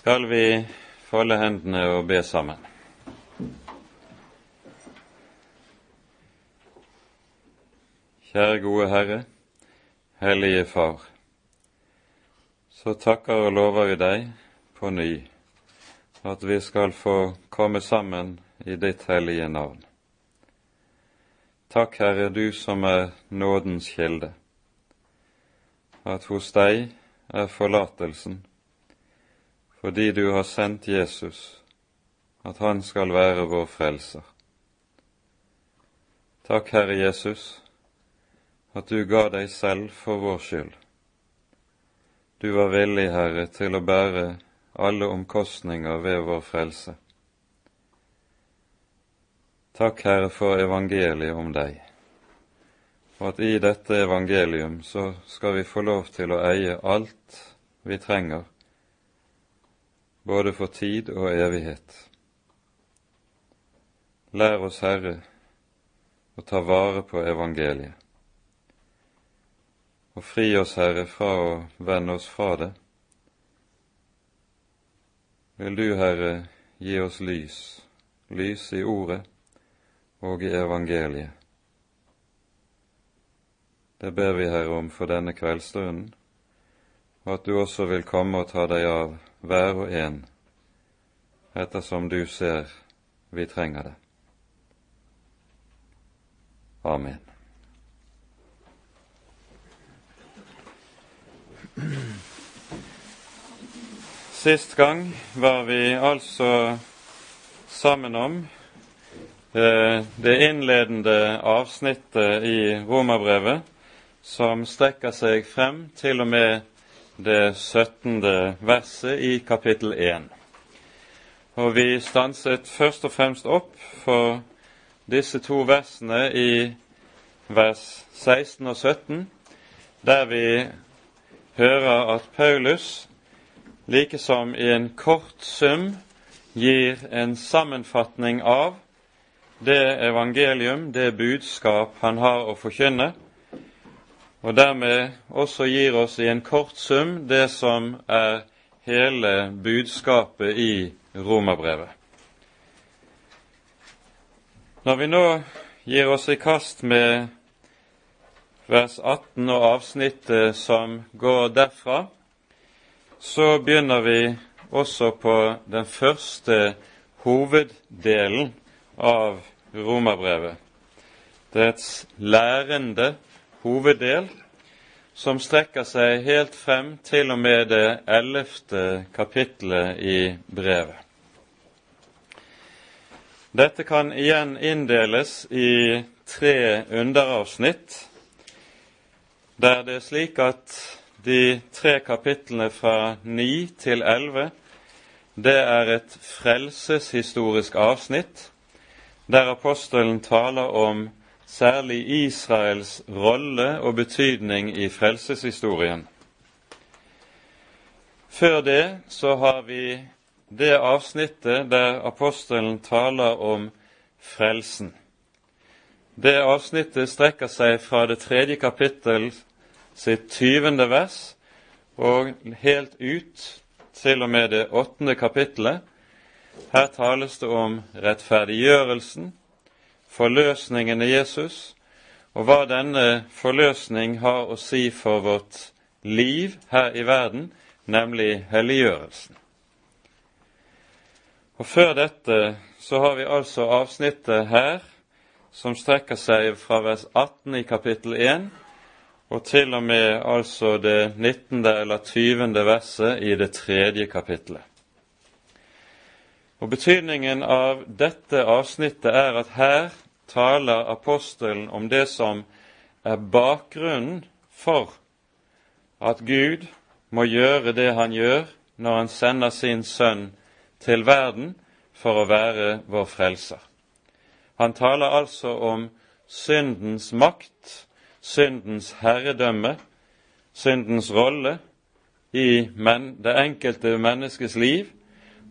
skal vi folde hendene og be sammen. Kjære gode Herre, Hellige Far. Så takker og lover vi deg på ny at vi skal få komme sammen i ditt hellige navn. Takk, Herre, du som er nådens kilde, at hos deg er forlatelsen fordi du har sendt Jesus, at han skal være vår frelser. Takk, Herre Jesus, at du ga deg selv for vår skyld. Du var villig, Herre, til å bære alle omkostninger ved vår frelse. Takk, Herre, for evangeliet om deg, og at i dette evangelium så skal vi få lov til å eie alt vi trenger både for tid og evighet. Lær oss, Herre, å ta vare på evangeliet, og fri oss, Herre, fra å vende oss fra det. Vil du, Herre, gi oss lys, lys i Ordet og i evangeliet. Det ber vi, Herre, om for denne kveldsstunden, og at du også vil komme og ta deg av hver og en ettersom du ser vi trenger det. Amen. Sist gang var vi altså sammen om eh, det innledende avsnittet i Romerbrevet, som strekker seg frem til og med det 17. verset i kapittel 1. Og vi stanset først og fremst opp for disse to versene i vers 16 og 17, der vi hører at Paulus, like som i en kort sum, gir en sammenfatning av det evangelium, det budskap han har å forkynne, og dermed også gir oss i en kort sum det som er hele budskapet i romerbrevet. Når vi nå gir oss i kast med vers 18 og avsnittet som går derfra, så begynner vi også på den første hoveddelen av romerbrevet. Det er lærende hoveddel som strekker seg helt frem til og med det ellevte kapittelet i brevet. Dette kan igjen inndeles i tre underavsnitt, der det er slik at de tre kapitlene fra 9 til 11 det er et frelseshistorisk avsnitt, der apostelen taler om særlig Israels rolle og betydning i frelseshistorien. Før det så har vi det avsnittet der apostelen taler om frelsen. Det avsnittet strekker seg fra det tredje kapittel sitt tyvende vers og helt ut til og med det åttende kapittelet. Her tales det om rettferdiggjørelsen, forløsningen i Jesus, og hva denne forløsning har å si for vårt liv her i verden, nemlig helliggjørelsen. Og Før dette så har vi altså avsnittet her som strekker seg fra vers 18 i kapittel 1 og til og med altså det 19. eller 20. verset i det tredje kapittelet. Og Betydningen av dette avsnittet er at her taler apostelen om det som er bakgrunnen for at Gud må gjøre det han gjør når han sender sin sønn til verden for å være vår frelser. Han taler altså om syndens makt, syndens herredømme, syndens rolle i det enkelte menneskes liv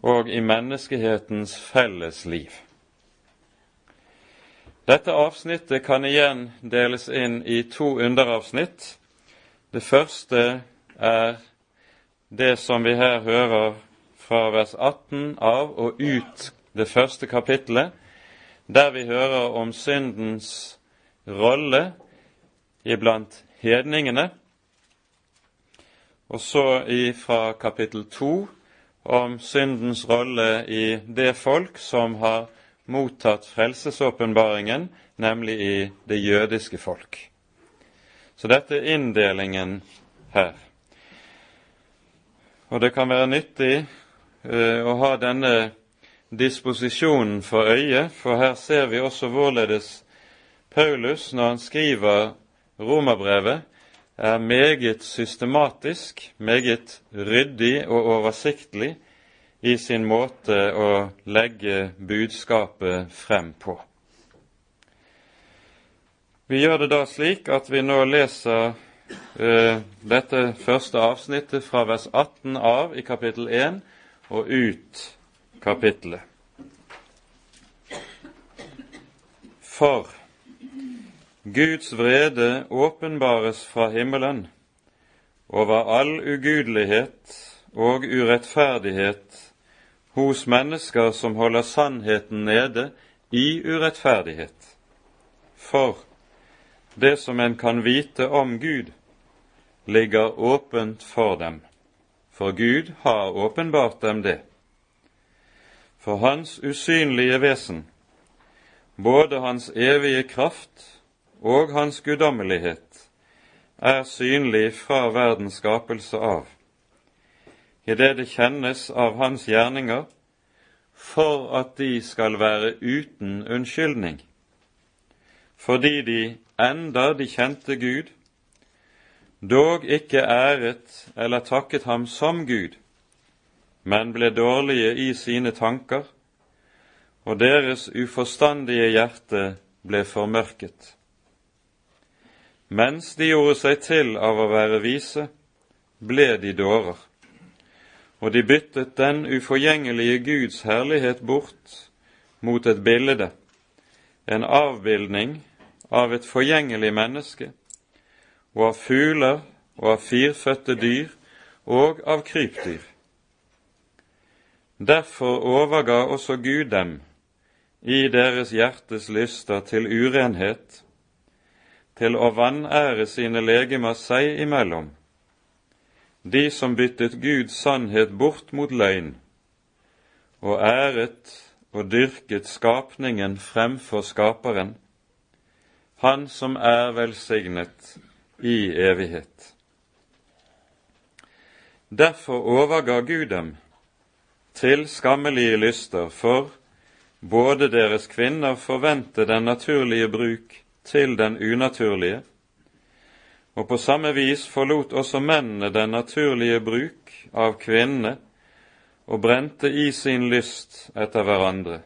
og i menneskehetens felles liv. Dette avsnittet kan igjen deles inn i to underavsnitt. Det første er det som vi her hører fra vers 18 av og ut det første kapittelet, der vi hører om syndens rolle iblant hedningene, og så fra kapittel to om syndens rolle i det folk som har mottatt frelsesåpenbaringen, nemlig i det jødiske folk. Så dette er inndelingen her. Og det kan være nyttig uh, å ha denne disposisjonen for øye, for her ser vi også hvorledes Paulus, når han skriver romerbrevet, er meget systematisk, meget ryddig og oversiktlig i sin måte å legge budskapet frem på. Vi gjør det da slik at vi nå leser uh, dette første avsnittet fra vers 18 av i kapittel 1 og ut kapittelet. For Guds vrede åpenbares fra himmelen over all ugudelighet og urettferdighet hos mennesker som holder sannheten nede i urettferdighet. For det som en kan vite om Gud, ligger åpent for dem, for Gud har åpenbart dem det. For Hans usynlige vesen, både Hans evige kraft og hans guddommelighet er synlig fra verdens skapelse av, idet det kjennes av hans gjerninger, for at de skal være uten unnskyldning, fordi de enda de kjente Gud, dog ikke æret eller takket ham som Gud, men ble dårlige i sine tanker, og deres uforstandige hjerte ble formørket. Mens de gjorde seg til av å være vise, ble de dårer, og de byttet den uforgjengelige Guds herlighet bort mot et bilde, en avbildning av et forgjengelig menneske, og av fugler og av firfødte dyr og av krypdyr. Derfor overga også Gud dem i deres hjertes lyster til urenhet til å vanære sine legemer seg imellom, de som byttet Guds sannhet bort mot løgn, og æret og dyrket skapningen fremfor Skaperen, Han som er velsignet i evighet. Derfor overga Gud dem til skammelige lyster, for både deres kvinner forvente den naturlige bruk til den unaturlige, og på samme vis forlot også mennene den naturlige bruk av kvinnene og brente i sin lyst etter hverandre,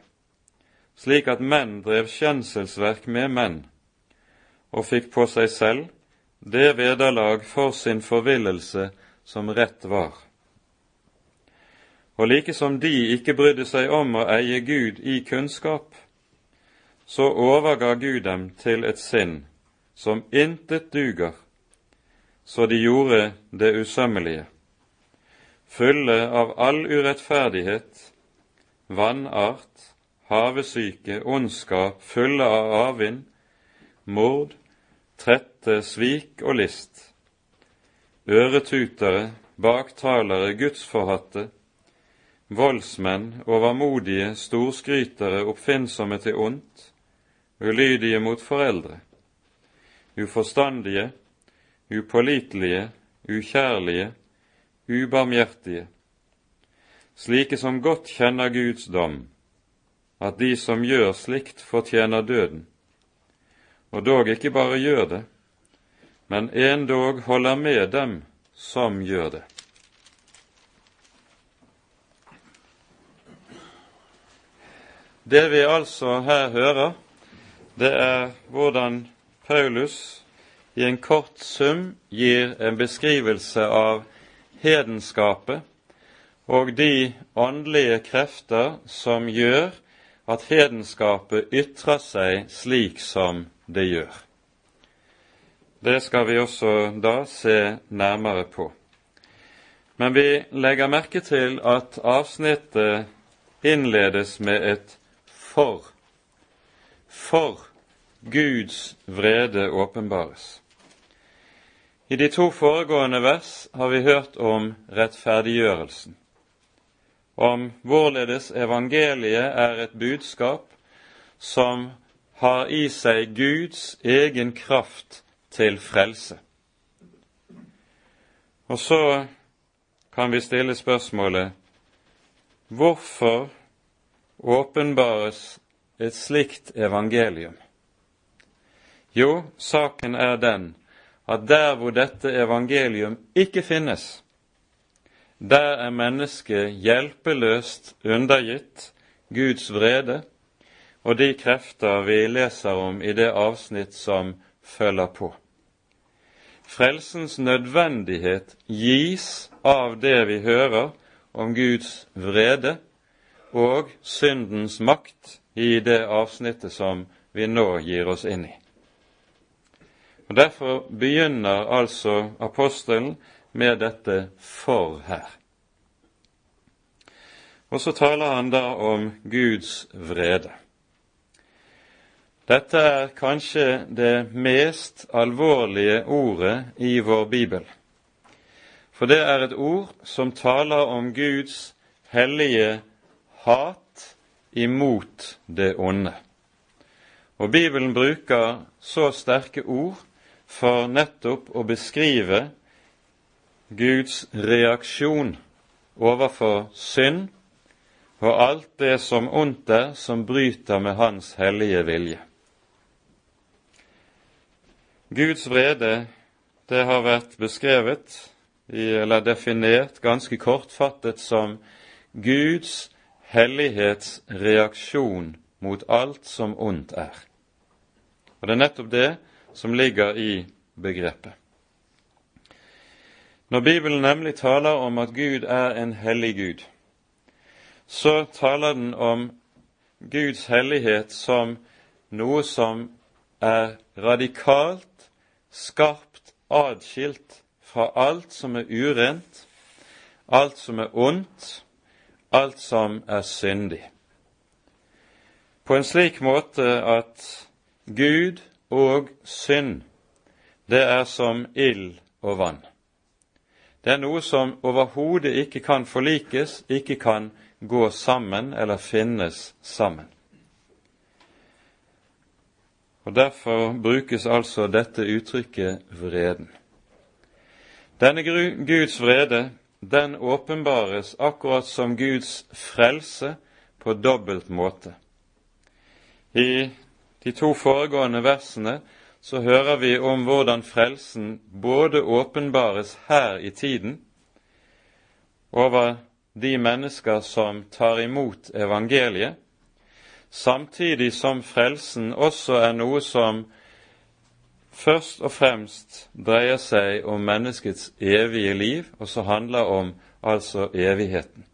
slik at menn drev kjenselsverk med menn og fikk på seg selv det vederlag for sin forvillelse som rett var. Og like som de ikke brydde seg om å eie Gud i kunnskap, så overga Gud dem til et sinn som intet duger, så de gjorde det usømmelige, fulle av all urettferdighet, vannart, havesyke, ondskap, fulle av avvind, mord, trette, svik og list, øretutere, baktalere, gudsforhatte, voldsmenn, overmodige, storskrytere, oppfinnsomme til ondt, ulydige mot foreldre, uforstandige, upålitelige, ukjærlige, ubarmhjertige, slike som godt kjenner Guds dom, at de som gjør slikt, fortjener døden, og dog ikke bare gjør det, men endog holder med dem som gjør det. Det vi altså her hører, det er hvordan Paulus i en kort sum gir en beskrivelse av hedenskapet og de åndelige krefter som gjør at hedenskapet ytrer seg slik som det gjør. Det skal vi også da se nærmere på. Men vi legger merke til at avsnittet innledes med et for. For Guds vrede åpenbares. I de to foregående vers har vi hørt om rettferdiggjørelsen, om hvorledes evangeliet er et budskap som har i seg Guds egen kraft til frelse. Og så kan vi stille spørsmålet hvorfor åpenbares et slikt evangelium? Jo, saken er den at der hvor dette evangelium ikke finnes, der er mennesket hjelpeløst undergitt Guds vrede og de krefter vi leser om i det avsnitt som følger på. Frelsens nødvendighet gis av det vi hører om Guds vrede og syndens makt i det avsnittet som vi nå gir oss inn i. Og Derfor begynner altså apostelen med dette 'for' her. Og så taler han da om Guds vrede. Dette er kanskje det mest alvorlige ordet i vår bibel. For det er et ord som taler om Guds hellige hat imot det onde. Og Bibelen bruker så sterke ord for nettopp å beskrive Guds reaksjon overfor synd og alt det som ondt er som bryter med Hans hellige vilje. Guds vrede, det har vært beskrevet, eller definert ganske kortfattet, som Guds hellighetsreaksjon mot alt som ondt er. Og Det er nettopp det som ligger i begrepet. Når Bibelen nemlig taler om at Gud er en hellig Gud, så taler den om Guds hellighet som noe som er radikalt, skarpt adskilt fra alt som er urent, alt som er ondt, alt som er syndig. På en slik måte at Gud og synd, det er som ild og vann. Det er noe som overhodet ikke kan forlikes, ikke kan gå sammen eller finnes sammen. Og Derfor brukes altså dette uttrykket vreden. Denne Guds vrede den åpenbares akkurat som Guds frelse på dobbelt måte. I de to foregående versene så hører vi om hvordan frelsen både åpenbares her i tiden over de mennesker som tar imot evangeliet, samtidig som frelsen også er noe som først og fremst dreier seg om menneskets evige liv, og så handler om altså evigheten.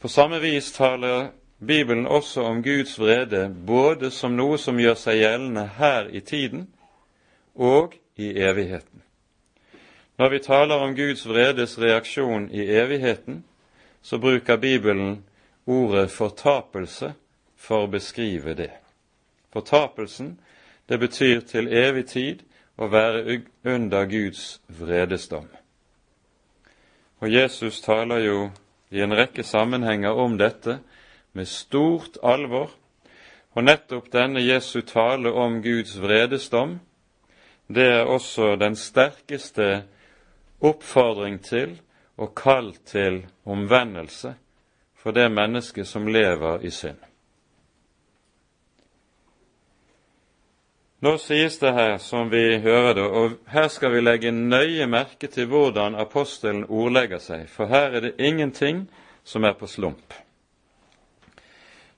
På samme vis taler Bibelen også om Guds vrede både som noe som gjør seg gjeldende her i tiden og i evigheten. Når vi taler om Guds vredes reaksjon i evigheten, så bruker Bibelen ordet fortapelse for å beskrive det. Fortapelsen, det betyr til evig tid å være under Guds vredesdom. Og Jesus taler jo i en rekke sammenhenger om dette med stort alvor, og nettopp denne Jesu tale om Guds vredesdom, det er også den sterkeste oppfordring til og kall til omvendelse for det mennesket som lever i synd. Nå sies det her, som vi hører det, og her skal vi legge nøye merke til hvordan apostelen ordlegger seg, for her er det ingenting som er på slump.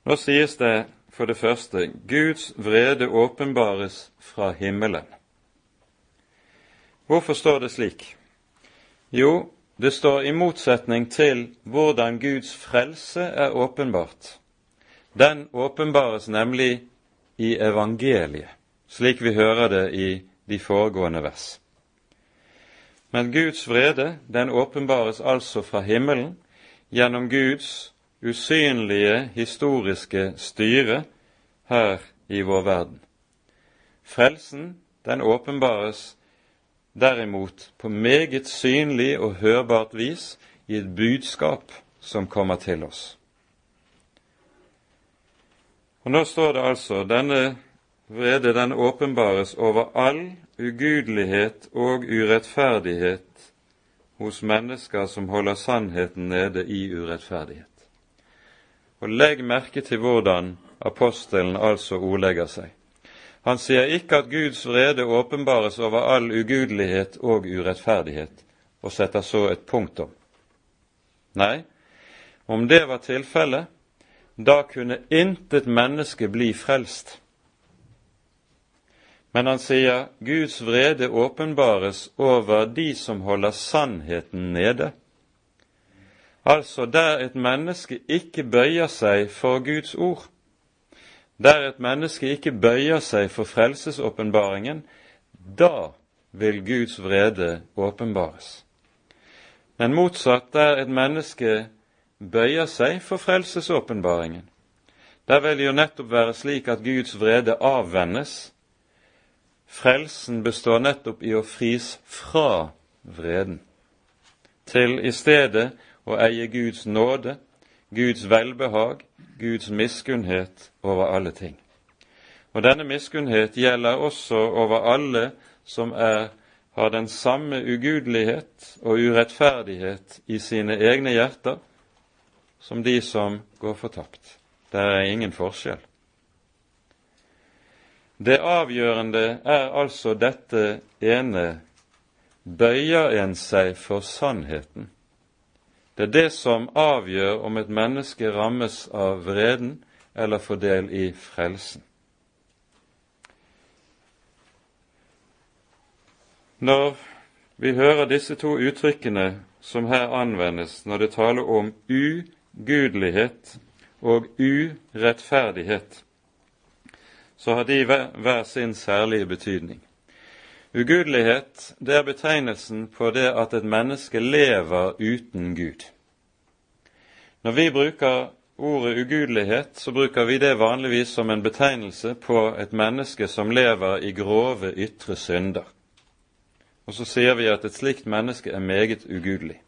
Nå sies det for det første Guds vrede åpenbares fra himmelen. Hvorfor står det slik? Jo, det står i motsetning til hvordan Guds frelse er åpenbart. Den åpenbares nemlig i evangeliet, slik vi hører det i de foregående vers. Men Guds vrede, den åpenbares altså fra himmelen gjennom Guds usynlige historiske styre her i vår verden. Frelsen, den åpenbares derimot på meget synlig og hørbart vis i et budskap som kommer til oss. Og Nå står det altså denne vrede den åpenbares over all ugudelighet og urettferdighet hos mennesker som holder sannheten nede i urettferdighet. Og legg merke til hvordan apostelen altså ordlegger seg. Han sier ikke at Guds vrede åpenbares over all ugudelighet og urettferdighet, og setter så et punktum. Nei, om det var tilfellet, da kunne intet menneske bli frelst. Men han sier Guds vrede åpenbares over de som holder sannheten nede. Altså der et menneske ikke bøyer seg for Guds ord, der et menneske ikke bøyer seg for frelsesåpenbaringen, da vil Guds vrede åpenbares. Men motsatt, der et menneske bøyer seg for frelsesåpenbaringen, der vil det jo nettopp være slik at Guds vrede avvennes. Frelsen består nettopp i å fris fra vreden, til i stedet å eie Guds nåde, Guds velbehag, Guds miskunnhet over alle ting. Og denne miskunnhet gjelder også over alle som er, har den samme ugudelighet og urettferdighet i sine egne hjerter som de som går fortapt. Det er ingen forskjell. Det avgjørende er altså dette ene bøyer en seg for sannheten det er det som avgjør om et menneske rammes av vreden eller får del i frelsen. Når vi hører disse to uttrykkene som her anvendes når det taler om ugudelighet og urettferdighet, så har de hver sin særlige betydning. Ugudelighet det er betegnelsen på det at et menneske lever uten Gud. Når vi bruker ordet ugudelighet, så bruker vi det vanligvis som en betegnelse på et menneske som lever i grove ytre synder. Og så sier vi at et slikt menneske er meget ugudelig.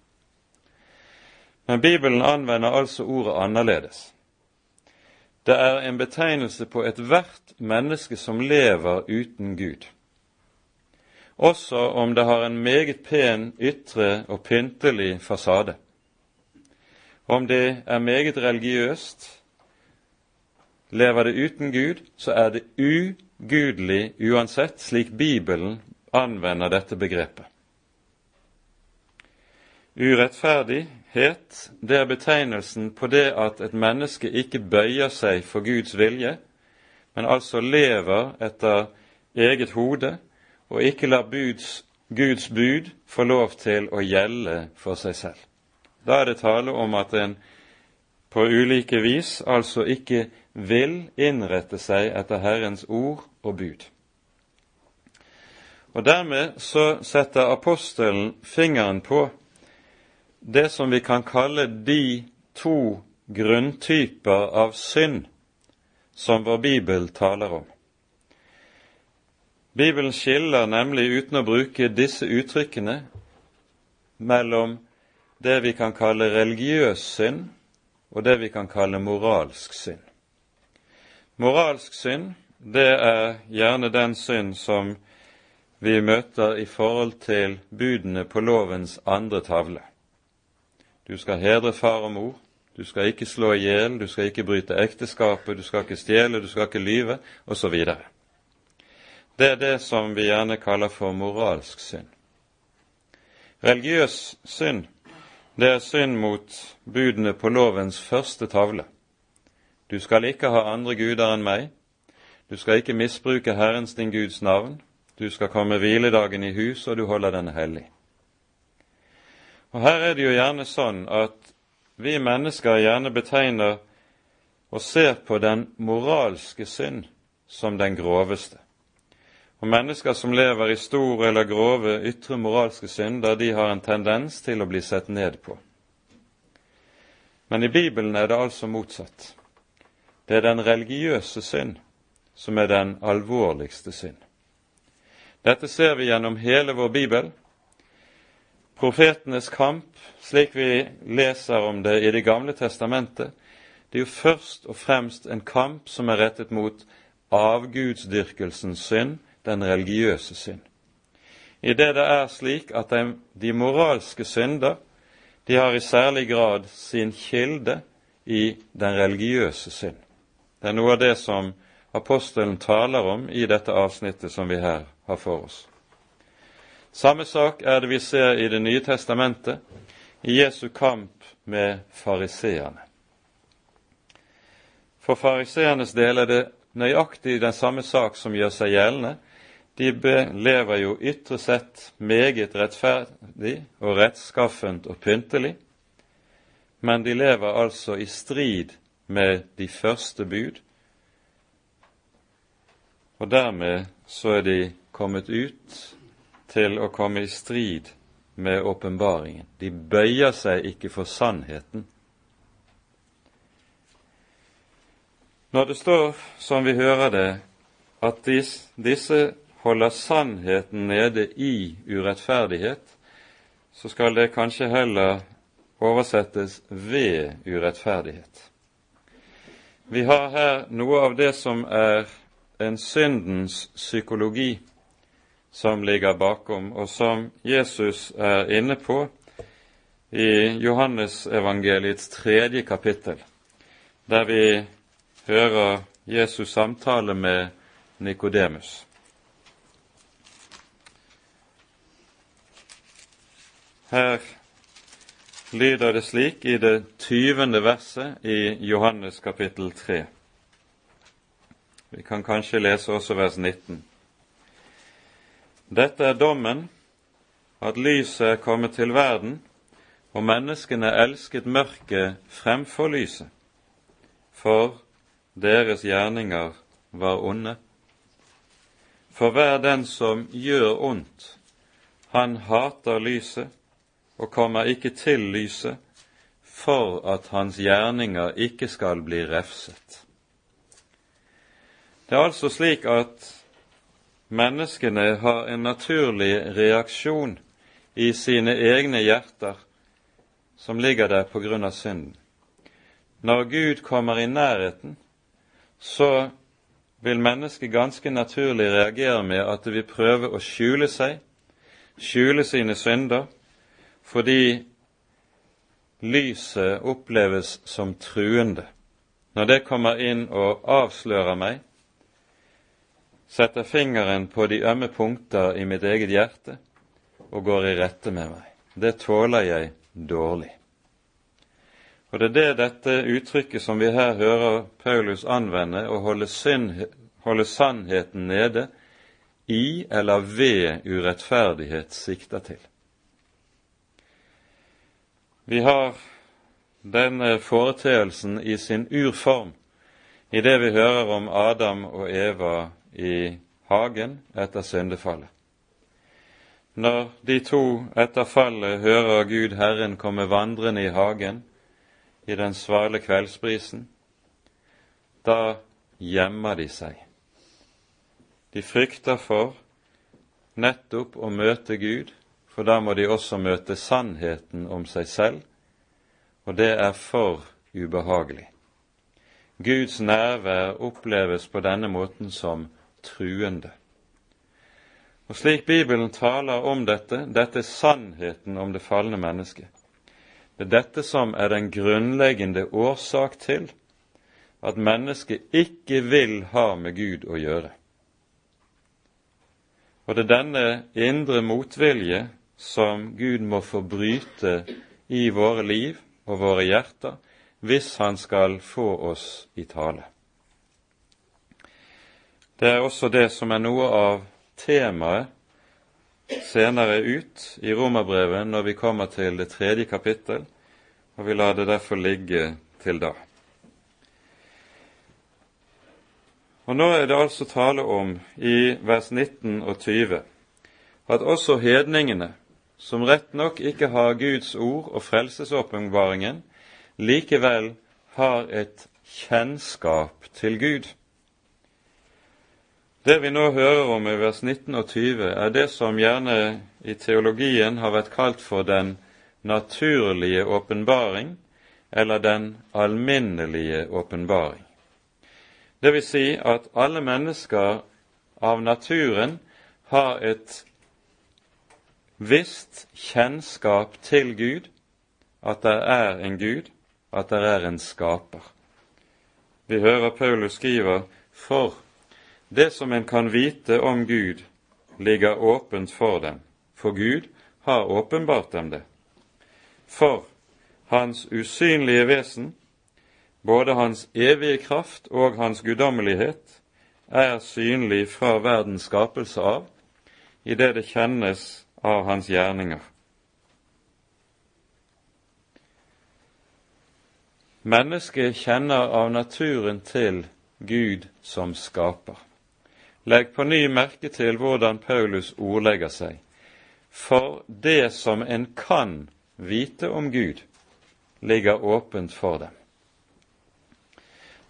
Men Bibelen anvender altså ordet annerledes. Det er en betegnelse på ethvert menneske som lever uten Gud også om det har en meget pen ytre og pyntelig fasade. Om det er meget religiøst, lever det uten Gud, så er det ugudelig uansett, slik Bibelen anvender dette begrepet. Urettferdighet, det er betegnelsen på det at et menneske ikke bøyer seg for Guds vilje, men altså lever etter eget hode og ikke lar buds, Guds bud få lov til å gjelde for seg selv. Da er det tale om at en på ulike vis altså ikke vil innrette seg etter Herrens ord og bud. Og Dermed så setter apostelen fingeren på det som vi kan kalle de to grunntyper av synd som vår bibel taler om. Bibelen skiller nemlig, uten å bruke disse uttrykkene, mellom det vi kan kalle religiøs synd og det vi kan kalle moralsk synd. Moralsk synd, det er gjerne den synd som vi møter i forhold til budene på lovens andre tavle. Du skal hedre far og mor, du skal ikke slå i hjel, du skal ikke bryte ekteskapet, du skal ikke stjele, du skal ikke lyve, osv. Det er det som vi gjerne kaller for moralsk synd. Religiøs synd, det er synd mot budene på lovens første tavle. Du skal ikke ha andre guder enn meg. Du skal ikke misbruke Herrens din Guds navn. Du skal komme hviledagen i hus, og du holder den hellig. Og Her er det jo gjerne sånn at vi mennesker gjerne betegner og ser på den moralske synd som den groveste. Og mennesker som lever i store eller grove ytre moralske synder, de har en tendens til å bli sett ned på. Men i Bibelen er det altså motsatt. Det er den religiøse synd som er den alvorligste synd. Dette ser vi gjennom hele vår bibel. Profetenes kamp, slik vi leser om det i Det gamle testamentet, det er jo først og fremst en kamp som er rettet mot avgudsdyrkelsens synd, den religiøse synd. I det det er slik at de moralske synder de har i særlig grad sin kilde i den religiøse synd. Det er noe av det som apostelen taler om i dette avsnittet som vi her har for oss. Samme sak er det vi ser i Det nye testamentet, i Jesu kamp med fariseerne. For fariseernes del er det nøyaktig den samme sak som gjør seg gjeldende. De lever jo ytre sett meget rettferdig og rettskaffent og pyntelig, men de lever altså i strid med de første bud, og dermed så er de kommet ut til å komme i strid med åpenbaringen. De bøyer seg ikke for sannheten. Når det står, som vi hører det, at disse holder sannheten nede i urettferdighet, så skal det kanskje heller oversettes ved urettferdighet. Vi har her noe av det som er en syndens psykologi som ligger bakom, og som Jesus er inne på i Johannesevangeliets tredje kapittel, der vi hører Jesus samtale med Nikodemus. Her lyder det slik i det tyvende verset i Johannes kapittel 3. Vi kan kanskje lese også vers 19. Dette er dommen, at lyset er kommet til verden, og menneskene elsket mørket fremfor lyset, for deres gjerninger var onde. For hver den som gjør ondt, han hater lyset og kommer ikke til lyset, for at hans gjerninger ikke skal bli refset. Det er altså slik at menneskene har en naturlig reaksjon i sine egne hjerter som ligger der på grunn av synden. Når Gud kommer i nærheten, så vil mennesket ganske naturlig reagere med at det vil prøve å skjule seg, skjule sine synder, fordi lyset oppleves som truende. Når det kommer inn og avslører meg, setter fingeren på de ømme punkter i mitt eget hjerte og går i rette med meg. Det tåler jeg dårlig. Og det er det dette uttrykket som vi her hører Paulus anvende, å holde, synd, holde sannheten nede i eller ved urettferdighet, sikter til. Vi har denne foreteelsen i sin urform i det vi hører om Adam og Eva i hagen etter syndefallet. Når de to etter fallet hører Gud Herren komme vandrende i hagen i den svale kveldsbrisen, da gjemmer de seg. De frykter for nettopp å møte Gud, for da må de også møte sannheten om seg selv, og det er for ubehagelig. Guds nærvær oppleves på denne måten som truende. Og slik Bibelen taler om dette, dette er sannheten om det falne mennesket. Det er dette som er den grunnleggende årsak til at mennesket ikke vil ha med Gud å gjøre. Og det er denne indre motvilje som Gud må forbryte i våre liv og våre hjerter hvis Han skal få oss i tale. Det er også det som er noe av temaet senere ut i romerbrevet når vi kommer til det tredje kapittel, og vi lar det derfor ligge til da. Og Nå er det altså tale om i vers 19 og 20 at også hedningene, som rett nok ikke har Guds ord og frelsesåpenbaringen, likevel har et kjennskap til Gud. Det vi nå hører om i vers 19 og 20, er det som gjerne i teologien har vært kalt for den naturlige åpenbaring, eller den alminnelige åpenbaring. Det vil si at alle mennesker av naturen har et visst kjennskap til Gud, at det er en Gud, at det er en skaper. Vi hører Paulus skriver for det som en kan vite om Gud, ligger åpent for dem, for Gud har åpenbart dem det. For Hans usynlige vesen, både Hans evige kraft og Hans guddommelighet, er synlig fra verdens skapelse av, i det det kjennes av hans gjerninger. Mennesket kjenner av naturen til Gud som skaper. Legg på ny merke til hvordan Paulus ordlegger seg. For det som en kan vite om Gud, ligger åpent for dem.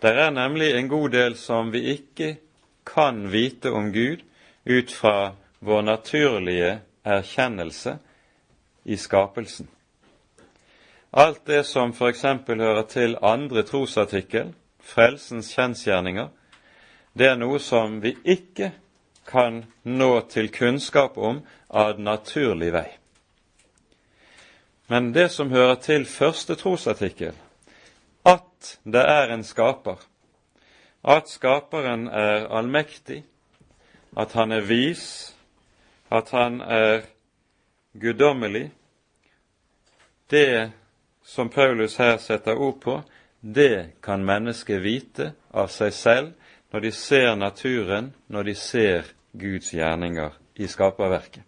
Det er nemlig en god del som vi ikke kan vite om Gud ut fra vår naturlige erkjennelse i skapelsen. Alt det som f.eks. hører til andre trosartikkel, frelsens kjensgjerninger, det er noe som vi ikke kan nå til kunnskap om av naturlig vei. Men det som hører til første trosartikkel, at det er en skaper, at skaperen er allmektig, at han er vis, at han er guddommelig, det som Paulus her setter ord på, det kan mennesket vite av seg selv når de ser naturen, når de ser Guds gjerninger i skaperverket.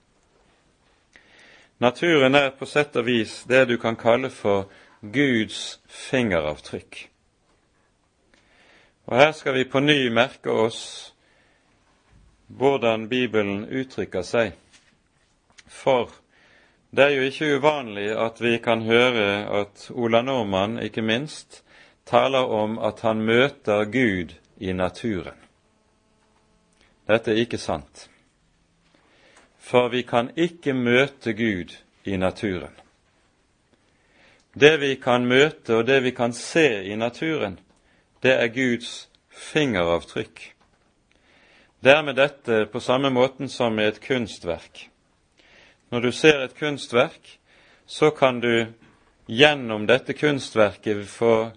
Naturen er på sett og vis det du kan kalle for Guds fingeravtrykk. Og Her skal vi på ny merke oss hvordan Bibelen uttrykker seg. For det er jo ikke uvanlig at vi kan høre at Ola Nordmann, ikke minst, taler om at han møter Gud i naturen. Dette er ikke sant. For vi kan ikke møte Gud i naturen. Det vi kan møte og det vi kan se i naturen, det er Guds fingeravtrykk. Det er med dette på samme måten som med et kunstverk. Når du ser et kunstverk, så kan du gjennom dette kunstverket få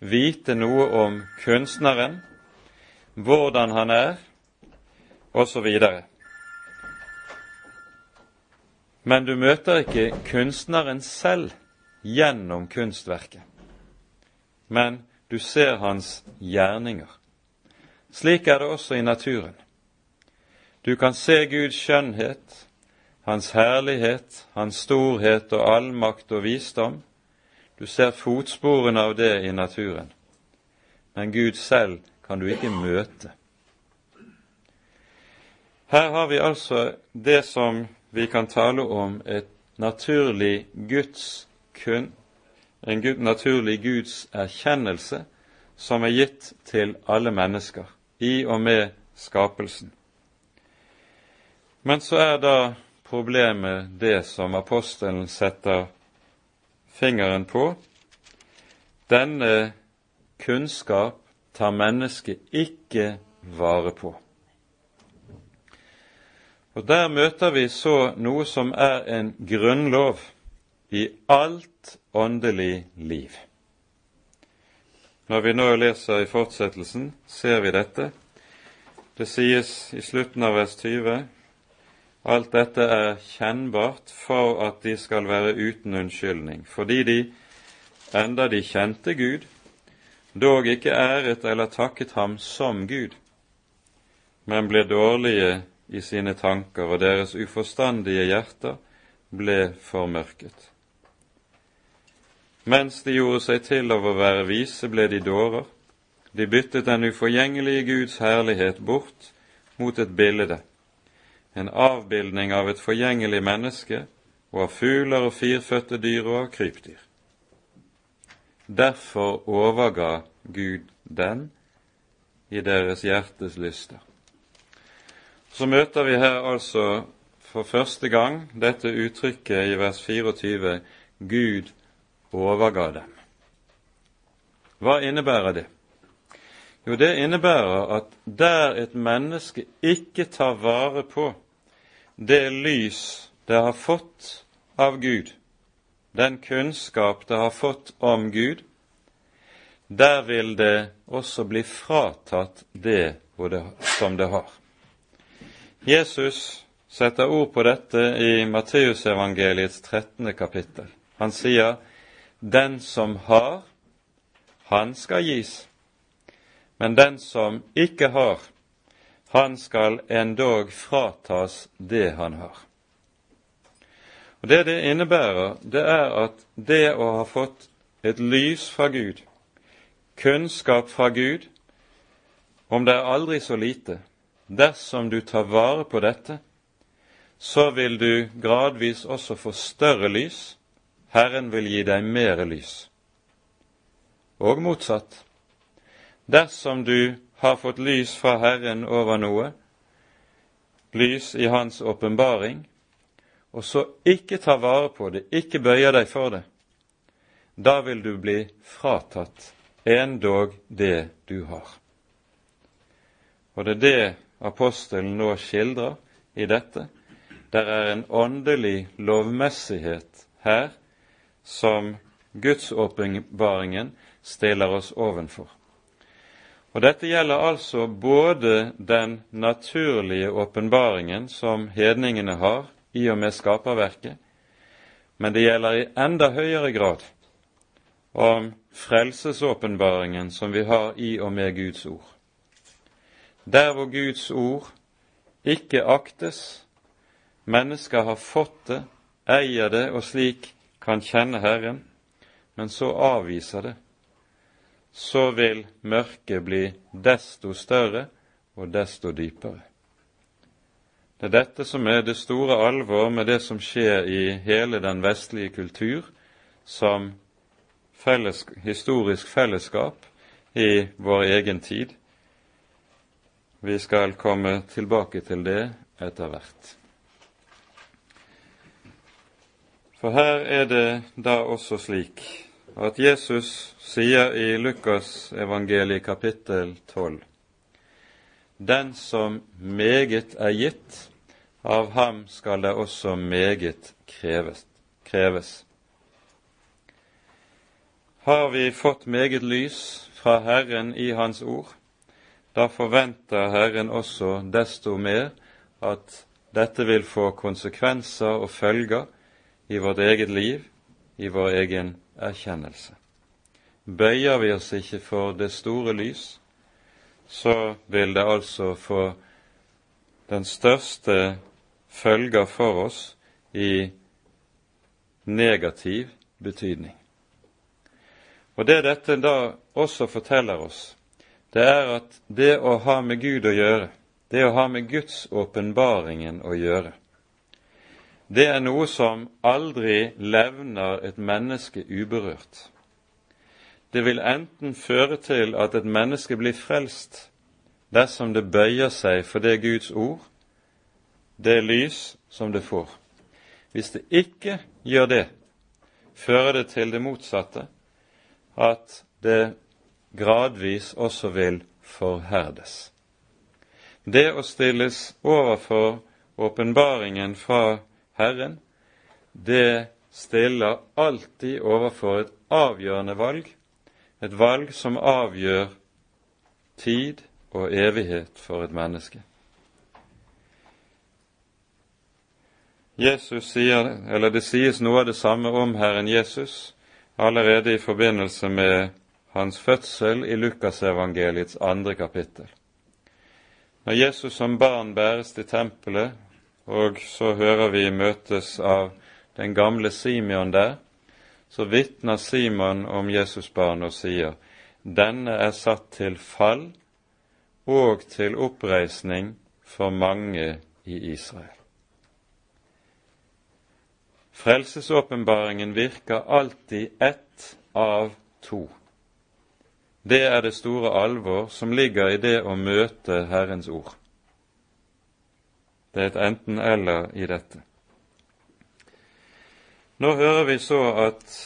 vite noe om kunstneren, hvordan han er, osv. Men du møter ikke kunstneren selv gjennom kunstverket, men du ser hans gjerninger. Slik er det også i naturen. Du kan se Guds skjønnhet, Hans herlighet, Hans storhet og allmakt og visdom. Du ser fotsporene av det i naturen. Men Gud selv kan du ikke møte. Her har vi altså det som vi kan tale om et naturlig Guds kun, en naturlig Guds erkjennelse som er gitt til alle mennesker i og med skapelsen. Men så er da problemet det som apostelen setter fingeren på. Denne kunnskap tar mennesket ikke vare på. Og Der møter vi så noe som er en grunnlov i alt åndelig liv. Når vi nå leser i fortsettelsen, ser vi dette. Det sies i slutten av vers 20 Alt dette er kjennbart for at de skal være uten unnskyldning, fordi de, enda de kjente Gud, dog ikke æret eller takket ham som Gud, men ble dårlige i sine tanker, og deres uforstandige hjerter ble formørket. Mens de gjorde seg til av å være vise, ble de dårer. De byttet den uforgjengelige Guds herlighet bort mot et bilde, en avbildning av et forgjengelig menneske og av fugler og firfødte dyr og av krypdyr. Derfor overga Gud den i deres hjertes lyster. Så møter vi her altså for første gang dette uttrykket i vers 24 Gud overga dem. Hva innebærer det? Jo, det innebærer at der et menneske ikke tar vare på det lys det har fått av Gud, den kunnskap det har fått om Gud, der vil det også bli fratatt det som det har. Jesus setter ord på dette i Matteusevangeliets 13. kapittel. Han sier, 'Den som har, han skal gis', men den som ikke har, han skal endog fratas det han har. Det det innebærer, det er at det å ha fått et lys fra Gud, kunnskap fra Gud, om det er aldri så lite, dersom du tar vare på dette, så vil du gradvis også få større lys. Herren vil gi deg mer lys. Og motsatt. Dersom du har fått lys fra Herren over noe, lys i Hans åpenbaring, og så ikke tar vare på det, ikke bøyer deg for det, da vil du bli fratatt endog det du har. Og det er det apostelen nå skildrer i dette. Der er en åndelig lovmessighet her som gudsåpenbaringen stiller oss ovenfor. Og Dette gjelder altså både den naturlige åpenbaringen som hedningene har i og med skaperverket, men det gjelder i enda høyere grad om frelsesåpenbaringen som vi har i og med Guds ord. Der hvor Guds ord ikke aktes, mennesker har fått det, eier det og slik kan kjenne Herren, men så avviser det så vil mørket bli desto større og desto dypere. Det er dette som er det store alvor med det som skjer i hele den vestlige kultur som felles, historisk fellesskap i vår egen tid. Vi skal komme tilbake til det etter hvert. For her er det da også slik at Jesus sier i Lukas evangeliet kapittel 12 Den som meget er gitt, av ham skal det også meget kreves. Har vi fått meget lys fra Herren i Hans ord, da forventer Herren også desto mer at dette vil få konsekvenser og følger i vårt eget liv, i vår egen erkjennelse. Bøyer vi oss ikke for det store lys, så vil det altså få den største følger for oss i negativ betydning. Og Det dette da også forteller oss, det er at det å ha med Gud å gjøre, det å ha med Guds åpenbaringen å gjøre, det er noe som aldri levner et menneske uberørt. Det vil enten føre til at et menneske blir frelst dersom det bøyer seg for det Guds ord, det lys som det får. Hvis det ikke gjør det, fører det til det motsatte, at det gradvis også vil forherdes. Det å stilles overfor åpenbaringen fra Herren, det stiller alltid overfor et avgjørende valg, et valg som avgjør tid og evighet for et menneske. Jesus sier, eller Det sies noe av det samme om Herren Jesus allerede i forbindelse med hans fødsel i Lukasevangeliets andre kapittel. Når Jesus som barn bæres til tempelet og så hører vi møtes av den gamle Simeon der, så vitner Simon om Jesusbarnet og sier:" denne er satt til fall og til oppreisning for mange i Israel. Frelsesåpenbaringen virker alltid ett av to. Det er det store alvor som ligger i det å møte Herrens ord. Det er et enten-eller i dette. Nå hører vi så at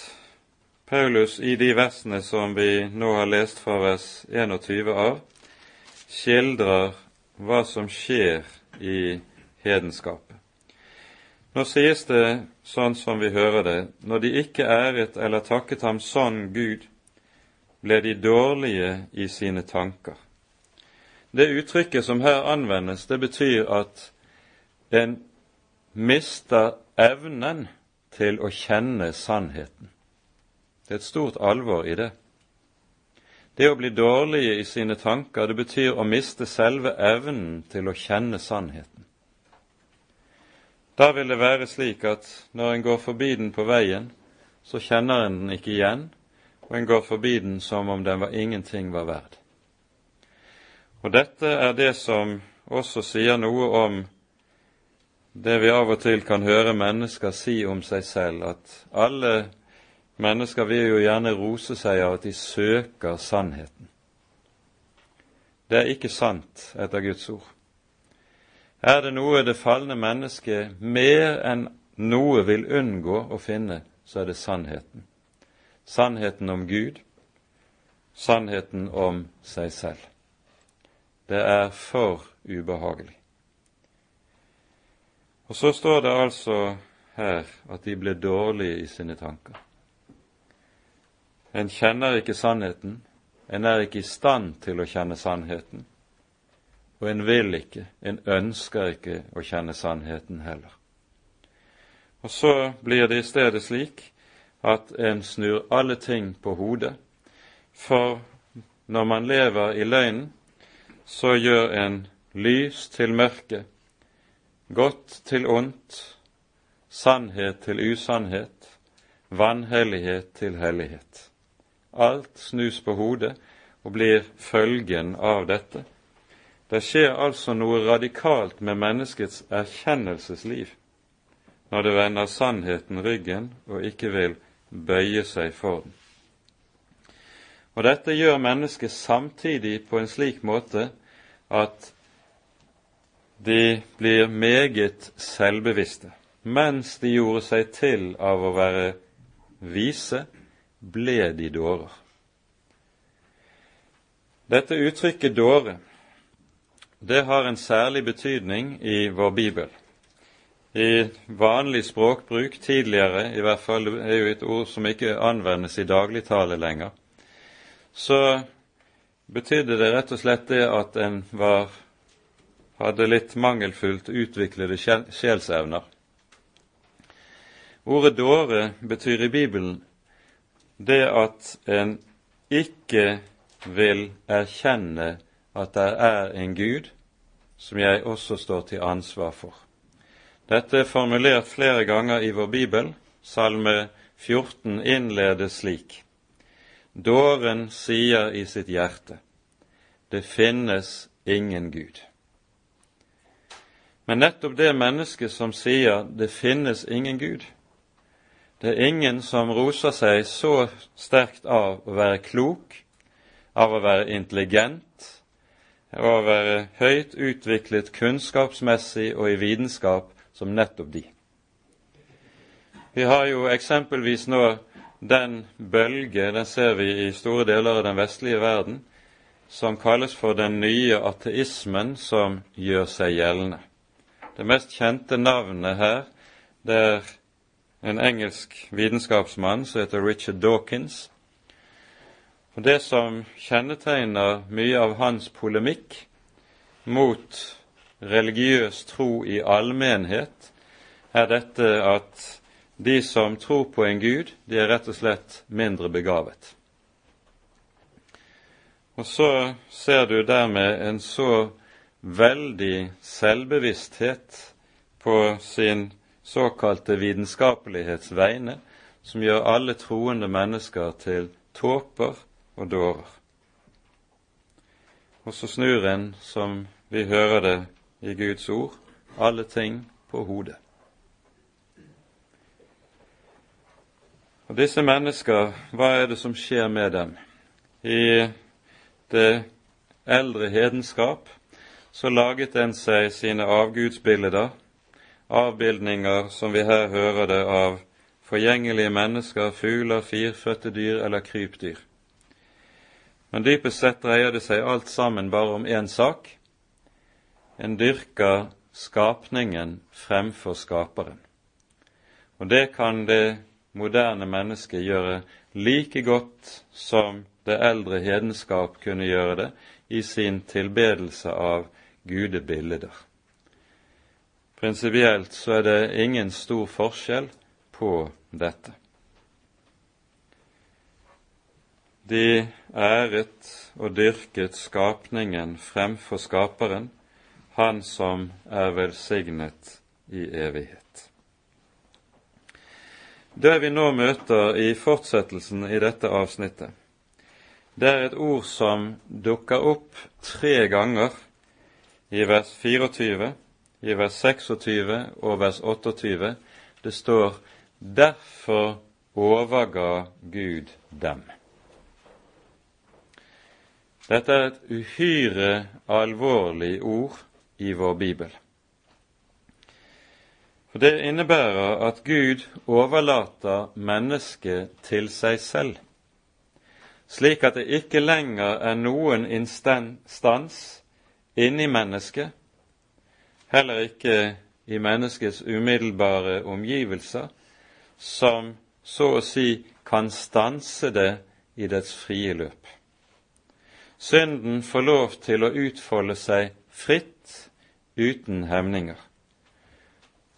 Paulus i de versene som vi nå har lest fra vers 21 av, skildrer hva som skjer i hedenskapet. Nå sies det sånn som vi hører det, når de ikke æret eller takket ham sånn Gud, ble de dårlige i sine tanker. Det uttrykket som her anvendes, det betyr at en mister evnen til å kjenne sannheten. Det er et stort alvor i det. Det å bli dårlig i sine tanker, det betyr å miste selve evnen til å kjenne sannheten. Da vil det være slik at når en går forbi den på veien, så kjenner en den ikke igjen, og en går forbi den som om den var ingenting var verd. Og dette er det som også sier noe om det vi av og til kan høre mennesker si om seg selv, at alle Mennesker vil jo gjerne rose seg av at de søker sannheten. Det er ikke sant etter Guds ord. Er det noe det falne mennesket mer enn noe vil unngå å finne, så er det sannheten. Sannheten om Gud, sannheten om seg selv. Det er for ubehagelig. Og så står det altså her at de ble dårlige i sine tanker. En kjenner ikke sannheten, en er ikke i stand til å kjenne sannheten, og en vil ikke, en ønsker ikke å kjenne sannheten heller. Og så blir det i stedet slik at en snur alle ting på hodet, for når man lever i løgnen, så gjør en lys til mørke, godt til ondt, sannhet til usannhet, vanhellighet til hellighet. Alt snus på hodet og blir følgen av dette. Det skjer altså noe radikalt med menneskets erkjennelsesliv når det vender sannheten ryggen og ikke vil bøye seg for den. Og dette gjør mennesket samtidig på en slik måte at de blir meget selvbevisste. Mens de gjorde seg til av å være vise, ble de dårer. Dette uttrykket dåre, det har en særlig betydning i vår bibel. I vanlig språkbruk tidligere, i hvert fall er jo et ord som ikke anvendes i dagligtale lenger, så betydde det rett og slett det at en var, hadde litt mangelfullt utviklede sjelsevner. Ordet dåre betyr i Bibelen det at en ikke vil erkjenne at det er en Gud som jeg også står til ansvar for. Dette er formulert flere ganger i vår bibel. Salme 14 innledes slik. Dåren sier i sitt hjerte, det finnes ingen Gud. Men nettopp det mennesket som sier det finnes ingen Gud, det er ingen som roser seg så sterkt av å være klok, av å være intelligent, av å være høyt utviklet kunnskapsmessig og i vitenskap som nettopp de. Vi har jo eksempelvis nå den bølge, den ser vi i store deler av den vestlige verden, som kalles for den nye ateismen som gjør seg gjeldende. Det mest kjente navnet her det er en engelsk vitenskapsmann som heter Richard Dawkins. Og Det som kjennetegner mye av hans polemikk mot religiøs tro i allmennhet, er dette at de som tror på en gud, de er rett og slett mindre begavet. Og så ser du dermed en så veldig selvbevissthet på sin såkalte vitenskapelighets vegne, som gjør alle troende mennesker til tåper og dårer. og så snur en, som vi hører det i Guds ord, alle ting på hodet. Og disse mennesker, hva er det som skjer med dem? I det eldre hedenskap så laget en seg sine avgudsbilder, avbildninger som vi her hører det av forgjengelige mennesker, fugler, firfødte dyr eller krypdyr. Men dypest sett dreier det seg alt sammen bare om én sak. En dyrker skapningen fremfor skaperen. Og det kan det moderne mennesket gjøre like godt som det eldre hedenskap kunne gjøre det i sin tilbedelse av gudebilder. Prinsipielt så er det ingen stor forskjell på dette. De æret og dyrket skapningen fremfor skaperen, han som er velsignet i evighet. Det vi nå møter i fortsettelsen i dette avsnittet, det er et ord som dukker opp tre ganger i vers 24, i vers 26 og vers 28. Det står 'Derfor overga Gud dem'. Dette er et uhyre alvorlig ord i vår bibel. For Det innebærer at Gud overlater mennesket til seg selv slik at det ikke lenger er noen instans inni mennesket, heller ikke i menneskets umiddelbare omgivelser, som så å si kan stanse det i dets frie løp. Synden får lov til å utfolde seg fritt, uten hemninger.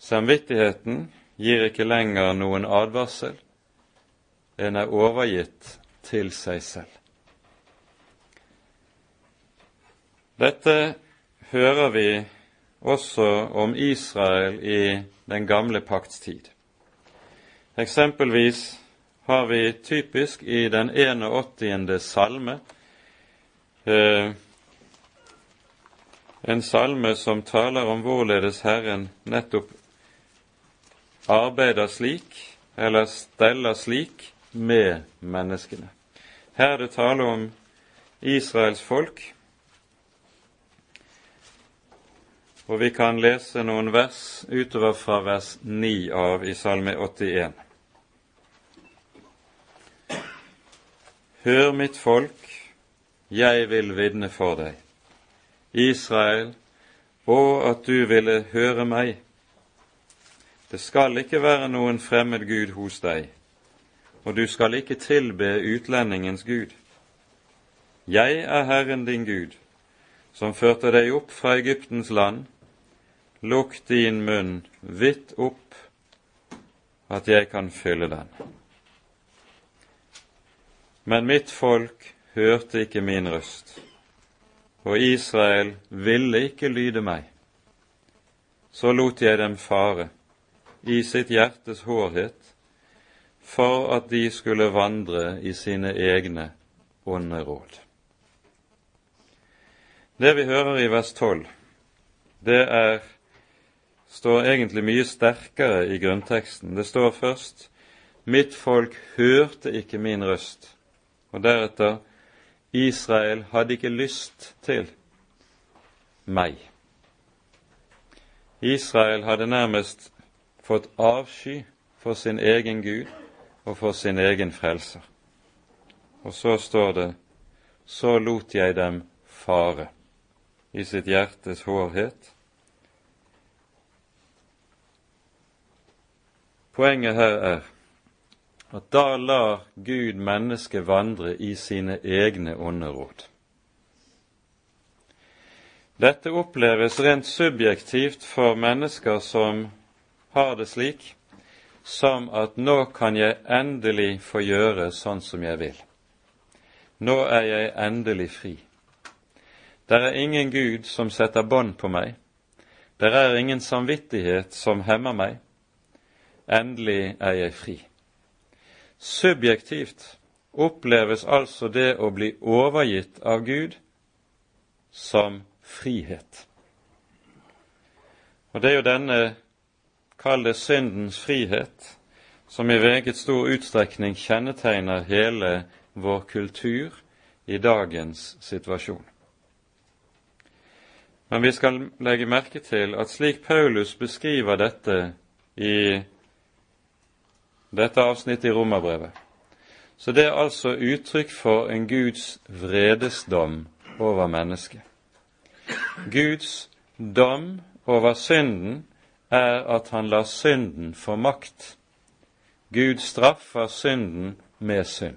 Samvittigheten gir ikke lenger noen advarsel. En er overgitt til seg selv. Dette hører vi også om Israel i den gamle pakts tid. Eksempelvis har vi typisk i den 81. salme eh, en salme som taler om hvorledes Herren nettopp arbeider slik, eller steller slik, med menneskene. Her er det tale om Israels folk, og vi kan lese noen vers utover fra vers 9 av i Salme 81. Hør mitt folk, jeg vil vitne for deg. Israel, å at du ville høre meg. Det skal ikke være noen fremmed Gud hos deg og du skal ikke tilbe utlendingens Gud. Jeg er Herren din Gud, som førte deg opp fra Egyptens land. Lukk din munn vidt opp, at jeg kan fylle den. Men mitt folk hørte ikke min røst, og Israel ville ikke lyde meg. Så lot jeg dem fare i sitt hjertes hårhet for at de skulle vandre i sine egne onde råd. Det vi hører i vers 12, det er, står egentlig mye sterkere i grunnteksten. Det står først 'Mitt folk hørte ikke min røst', og deretter 'Israel hadde ikke lyst til meg'. Israel hadde nærmest fått avsky for sin egen Gud og for sin egen frelser. Og så står det så lot jeg dem fare i sitt hjertes hårhet. Poenget her er at da lar Gud mennesket vandre i sine egne onde råd. Dette oppleves rent subjektivt for mennesker som har det slik som at nå kan jeg endelig få gjøre sånn som jeg vil. Nå er jeg endelig fri. Det er ingen Gud som setter bånd på meg. Der er ingen samvittighet som hemmer meg. Endelig er jeg fri. Subjektivt oppleves altså det å bli overgitt av Gud som frihet. Og det er jo denne, kall det syndens frihet, som i veget stor utstrekning kjennetegner hele vår kultur i dagens situasjon. Men vi skal legge merke til at slik Paulus beskriver dette i dette avsnittet i Romerbrevet, så det er altså uttrykk for en Guds vredesdom over mennesket. Guds dom over synden er at han lar synden få makt. Gud straffer synden med synd,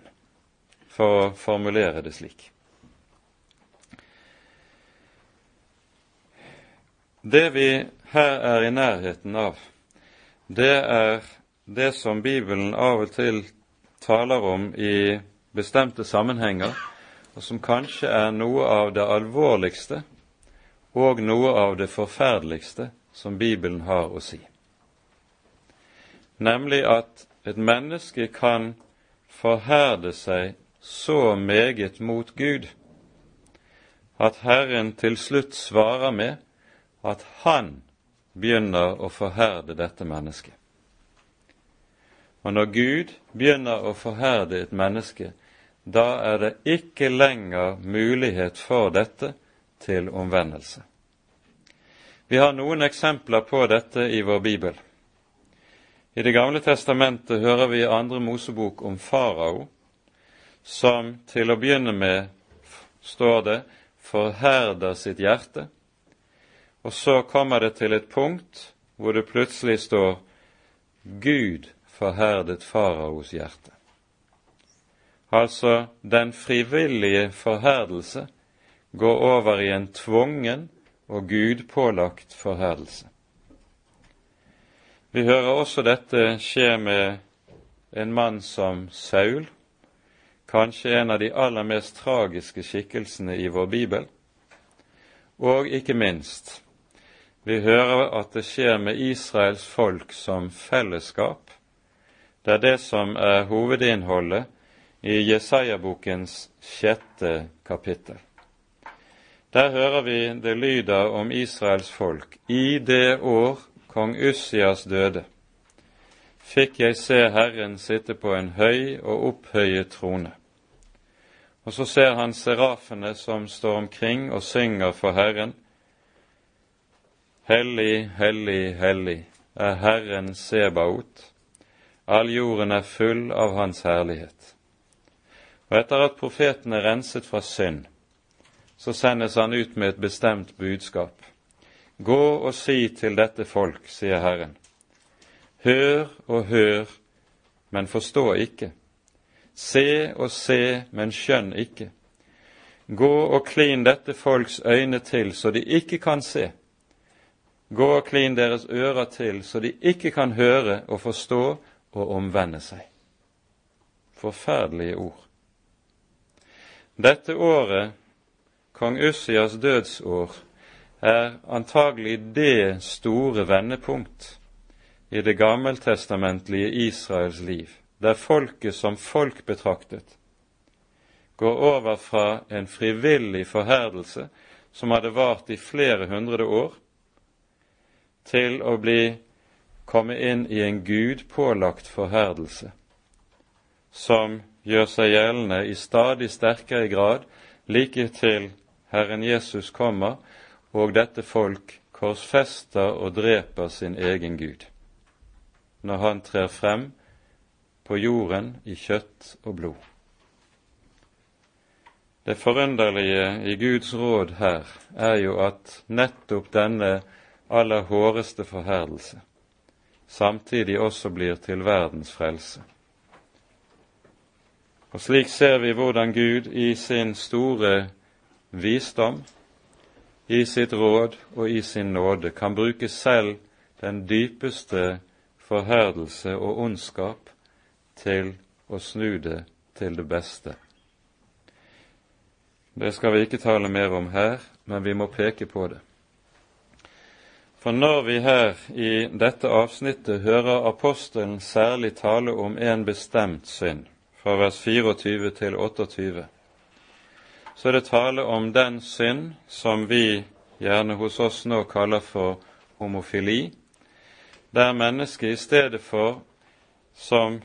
for å formulere det slik. Det vi her er i nærheten av, det er det som Bibelen av og til taler om i bestemte sammenhenger, og som kanskje er noe av det alvorligste og noe av det forferdeligste som Bibelen har å si. Nemlig at et menneske kan forherde seg så meget mot Gud at Herren til slutt svarer med at Han begynner å forherde dette mennesket. Og når Gud begynner å forherde et menneske, da er det ikke lenger mulighet for dette til omvendelse. Vi har noen eksempler på dette i vår bibel. I Det gamle testamentet hører vi i andre Mosebok om farao, som til å begynne med, står det, forherder sitt hjerte, og så kommer det til et punkt hvor det plutselig står Gud forherdet faraos hjerte. Altså den frivillige forherdelse går over i en tvungen og Gud pålagt forherdelse. Vi hører også dette skje med en mann som Saul, kanskje en av de aller mest tragiske skikkelsene i vår bibel. Og ikke minst, vi hører at det skjer med Israels folk som fellesskap. Det er det som er hovedinnholdet i Jesaja-bokens sjette kapittel. Der hører vi det lyder om Israels folk. I det år kong Ussias døde, fikk jeg se Herren sitte på en høy og opphøyet trone. Og så ser han serafene som står omkring og synger for Herren. Hellig, hellig, hellig er Herren Sebaot. All jorden er full av Hans herlighet. Og etter at profeten er renset fra synd, så sendes han ut med et bestemt budskap. Gå og si til dette folk, sier Herren. Hør og hør, men forstå ikke. Se og se, men skjønn ikke. Gå og klin dette folks øyne til, så de ikke kan se. Gå og klin deres ører til, så de ikke kan høre og forstå og omvende seg. Forferdelige ord. Dette året kong Ussias dødsår er antagelig det store vendepunkt i det gammeltestamentlige Israels liv, der folket som folk betraktet går over fra en frivillig forherdelse som hadde vart i flere hundre år, til å bli komme inn i en Gud pålagt forherdelse, som gjør seg gjeldende i stadig sterkere grad like til Herren Jesus kommer, og dette folk korsfester og dreper sin egen Gud når han trer frem på jorden i kjøtt og blod. Det forunderlige i Guds råd her er jo at nettopp denne aller håreste forherdelse samtidig også blir til verdens frelse. Og slik ser vi hvordan Gud i sin store visdom, i sitt råd og i sin nåde kan bruke selv den dypeste forherdelse og ondskap til å snu det til det beste. Det skal vi ikke tale mer om her, men vi må peke på det. For når vi her i dette avsnittet hører apostelen særlig tale om en bestemt synd, fra vers 24 til 28, så er det tale om den synd som vi gjerne hos oss nå kaller for homofili, der mennesket i stedet for, som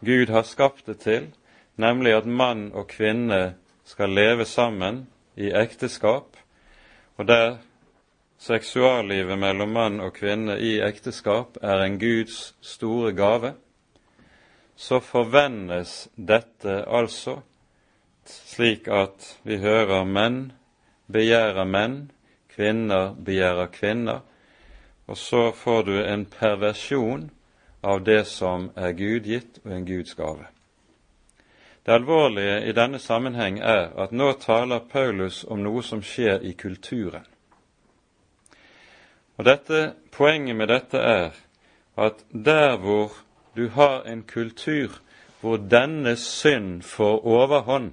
Gud har skapt det til, nemlig at mann og kvinne skal leve sammen i ekteskap, og der seksuallivet mellom mann og kvinne i ekteskap er en Guds store gave, så forvendes dette altså slik at vi hører menn begjærer menn, kvinner begjærer kvinner, og så får du en perversjon av det som er Gud gitt og en Guds gave. Det alvorlige i denne sammenheng er at nå taler Paulus om noe som skjer i kulturen. Og dette, Poenget med dette er at der hvor du har en kultur hvor denne synd får overhånd,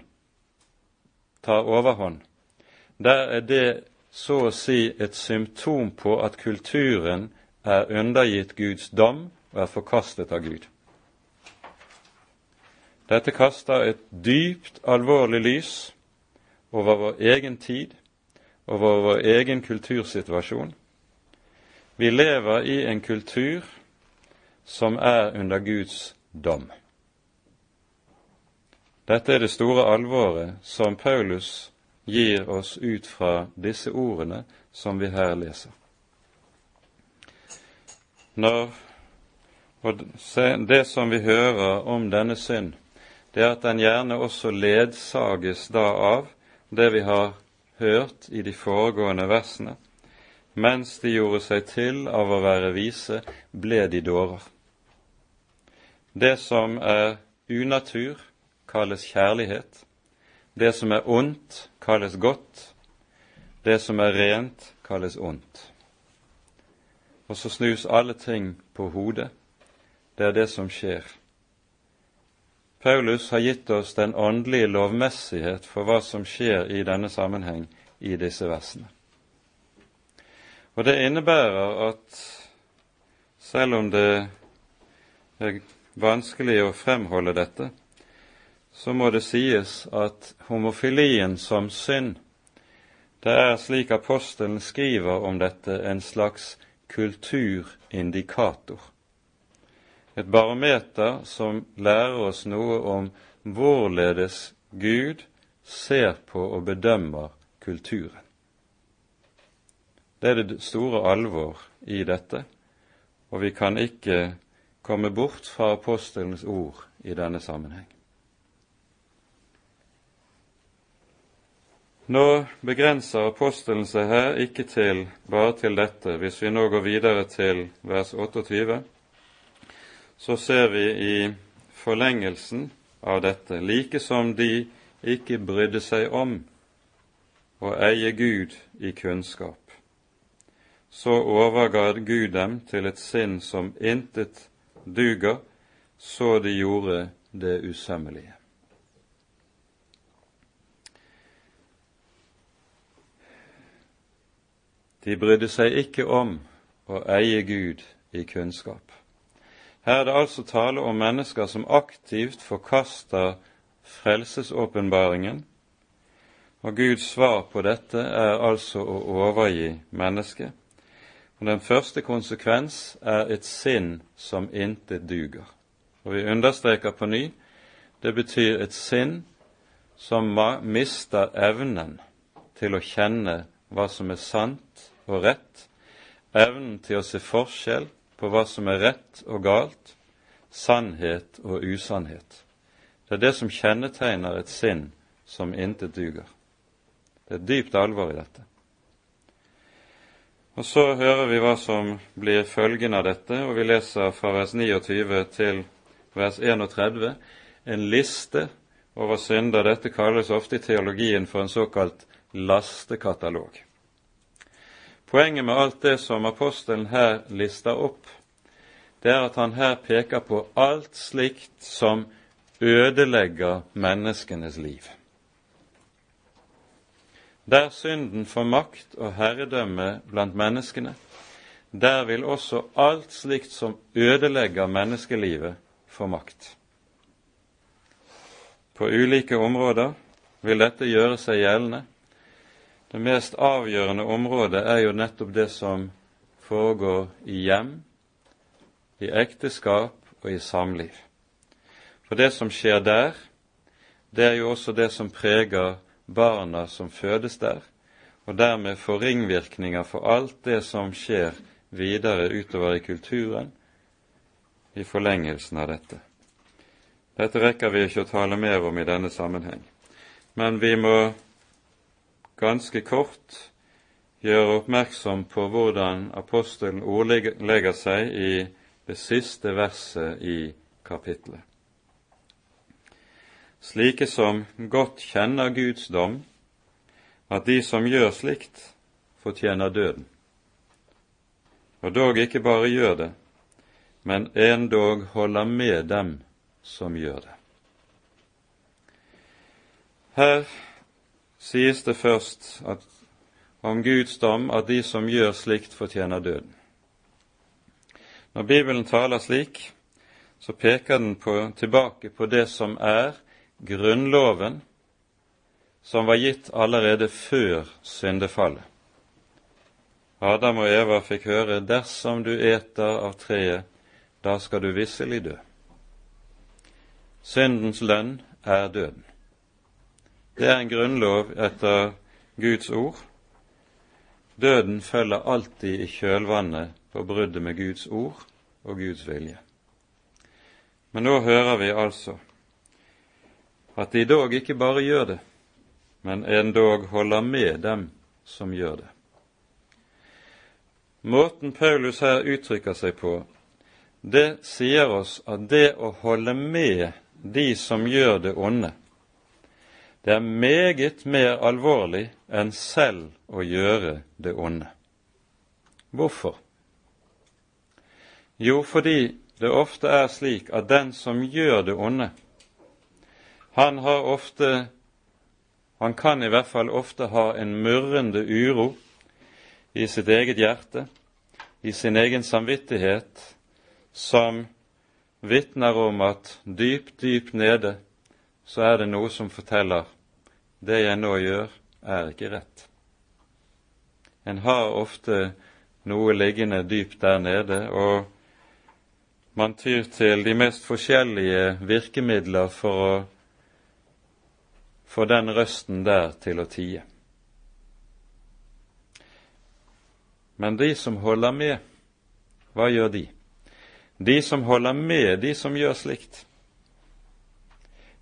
tar overhånd, der er det så å si et symptom på at kulturen er undergitt Guds dom og er forkastet av Gud. Dette kaster et dypt alvorlig lys over vår egen tid, over vår egen kultursituasjon. Vi lever i en kultur som er under Guds dom. Dette er det store alvoret som Paulus gir oss ut fra disse ordene som vi her leser. Når, og Det som vi hører om denne synd, det er at den gjerne også ledsages da av det vi har hørt i de foregående versene. Mens de gjorde seg til av å være vise, ble de dårer. Det som er unatur, kalles kjærlighet. Det som er ondt, kalles godt. Det som er rent, kalles ondt. Og så snus alle ting på hodet. Det er det som skjer. Paulus har gitt oss den åndelige lovmessighet for hva som skjer i denne sammenheng i disse versene. Og det innebærer at selv om det er vanskelig å fremholde dette, så må det sies at homofilien som synd, det er slik apostelen skriver om dette, en slags kulturindikator. Et barometer som lærer oss noe om hvorledes Gud ser på og bedømmer kulturen. Det er det store alvor i dette, og vi kan ikke komme bort fra apostelens ord i denne sammenheng. Nå begrenser apostelen seg her ikke til bare til dette. Hvis vi nå går videre til vers 28, så ser vi i forlengelsen av dette, like som de ikke brydde seg om å eie Gud i kunnskap, så overga Gud dem til et sinn som intet duger, så de gjorde det usømmelige. De brydde seg ikke om å eie Gud i kunnskap. Her er det altså tale om mennesker som aktivt forkaster frelsesåpenbaringen, og Guds svar på dette er altså å overgi mennesket. Og Den første konsekvens er et sinn som intet duger. Og vi understreker på ny det betyr et sinn som mister evnen til å kjenne hva som er sant og rett, evnen til å se forskjell på hva som er rett og galt, sannhet og usannhet. Det er det som kjennetegner et sinn som intet duger. Det er dypt alvor i dette. Og Så hører vi hva som blir følgen av dette, og vi leser fra vers 29 til vers 31 en liste over synder. Dette kalles ofte i teologien for en såkalt lastekatalog. Poenget med alt det som apostelen her lister opp, det er at han her peker på alt slikt som ødelegger menneskenes liv. Der synden får makt og herredømme blant menneskene, der vil også alt slikt som ødelegger menneskelivet, få makt. På ulike områder, vil dette gjøre seg gjeldende. Det mest avgjørende området er jo nettopp det som foregår i hjem, i ekteskap og i samliv. For det som skjer der, det er jo også det som preger barna som fødes der, og dermed får ringvirkninger for alt det som skjer videre utover i kulturen i forlengelsen av dette. Dette rekker vi ikke å tale mer om i denne sammenheng, men vi må ganske kort gjøre oppmerksom på hvordan apostelen ordlegger seg i det siste verset i kapittelet. Slike som godt kjenner Guds dom, at de som gjør slikt, fortjener døden. Og dog ikke bare gjør det, men endog holder med dem som gjør det. Her sies det først at, om Guds dom at de som gjør slikt, fortjener døden. Når Bibelen taler slik, så peker den på, tilbake på det som er Grunnloven, som var gitt allerede før syndefallet. Adam og Eva fikk høre 'dersom du eter av treet, da skal du visselig dø'. Syndens lønn er døden. Det er en grunnlov etter Guds ord. Døden følger alltid i kjølvannet på bruddet med Guds ord og Guds vilje. Men nå hører vi altså at de dog ikke bare gjør det, men endog holder med dem som gjør det. Måten Paulus her uttrykker seg på, det sier oss at det å holde med de som gjør det onde, det er meget mer alvorlig enn selv å gjøre det onde. Hvorfor? Jo, fordi det ofte er slik at den som gjør det onde, han har ofte Han kan i hvert fall ofte ha en murrende uro i sitt eget hjerte, i sin egen samvittighet, som vitner om at dypt, dypt nede så er det noe som forteller det jeg nå gjør, er ikke rett. En har ofte noe liggende dypt der nede, og man tyr til de mest forskjellige virkemidler for å få den røsten der til å tie. Men de som holder med, hva gjør de? De som holder med de som gjør slikt,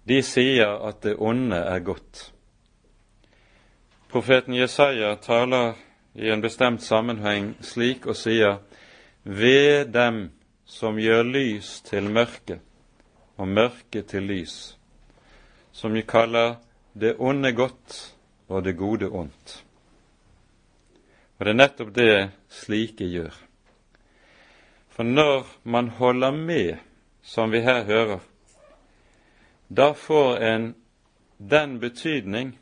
de sier at det onde er godt. Profeten Jesaja taler i en bestemt sammenheng slik og sier ved dem som gjør lys til mørke og mørke til lys, som vi kaller det onde godt og det gode ondt. Og det er nettopp det slike gjør. For når man holder med, som vi her hører, da får en den betydning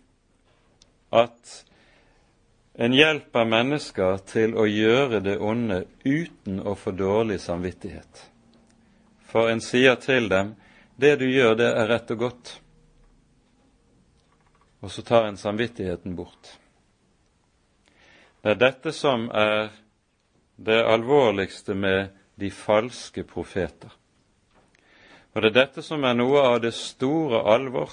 at en hjelper mennesker til å gjøre det onde uten å få dårlig samvittighet. For en sier til dem det du gjør, det er rett og godt. Og så tar en samvittigheten bort. Det er dette som er det alvorligste med de falske profeter. Og det er dette som er noe av det store alvor,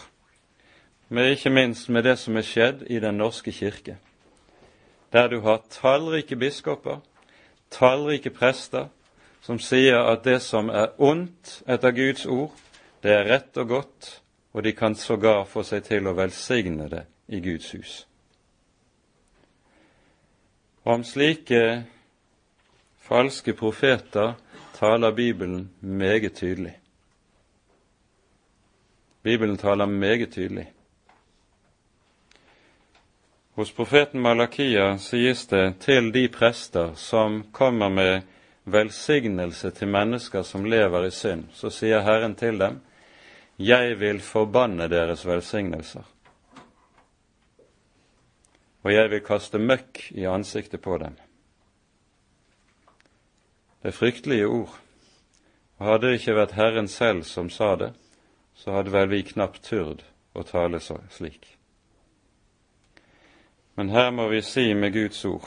med ikke minst med det som er skjedd i Den norske kirke, der du har tallrike biskoper, tallrike prester, som sier at det som er ondt etter Guds ord, det er rett og godt, og de kan sågar få seg til å velsigne det i Guds hus. Om slike falske profeter taler Bibelen meget tydelig. Bibelen taler meget tydelig. Hos profeten Malakia sies det til de prester som kommer med velsignelse til mennesker som lever i synd, så sier Herren til dem, Jeg vil forbanne deres velsignelser, og jeg vil kaste møkk i ansiktet på dem. Det er fryktelige ord. Og hadde det ikke vært Herren selv som sa det, så hadde vel vi knapt turt å tale så, slik. Men her må vi si med Guds ord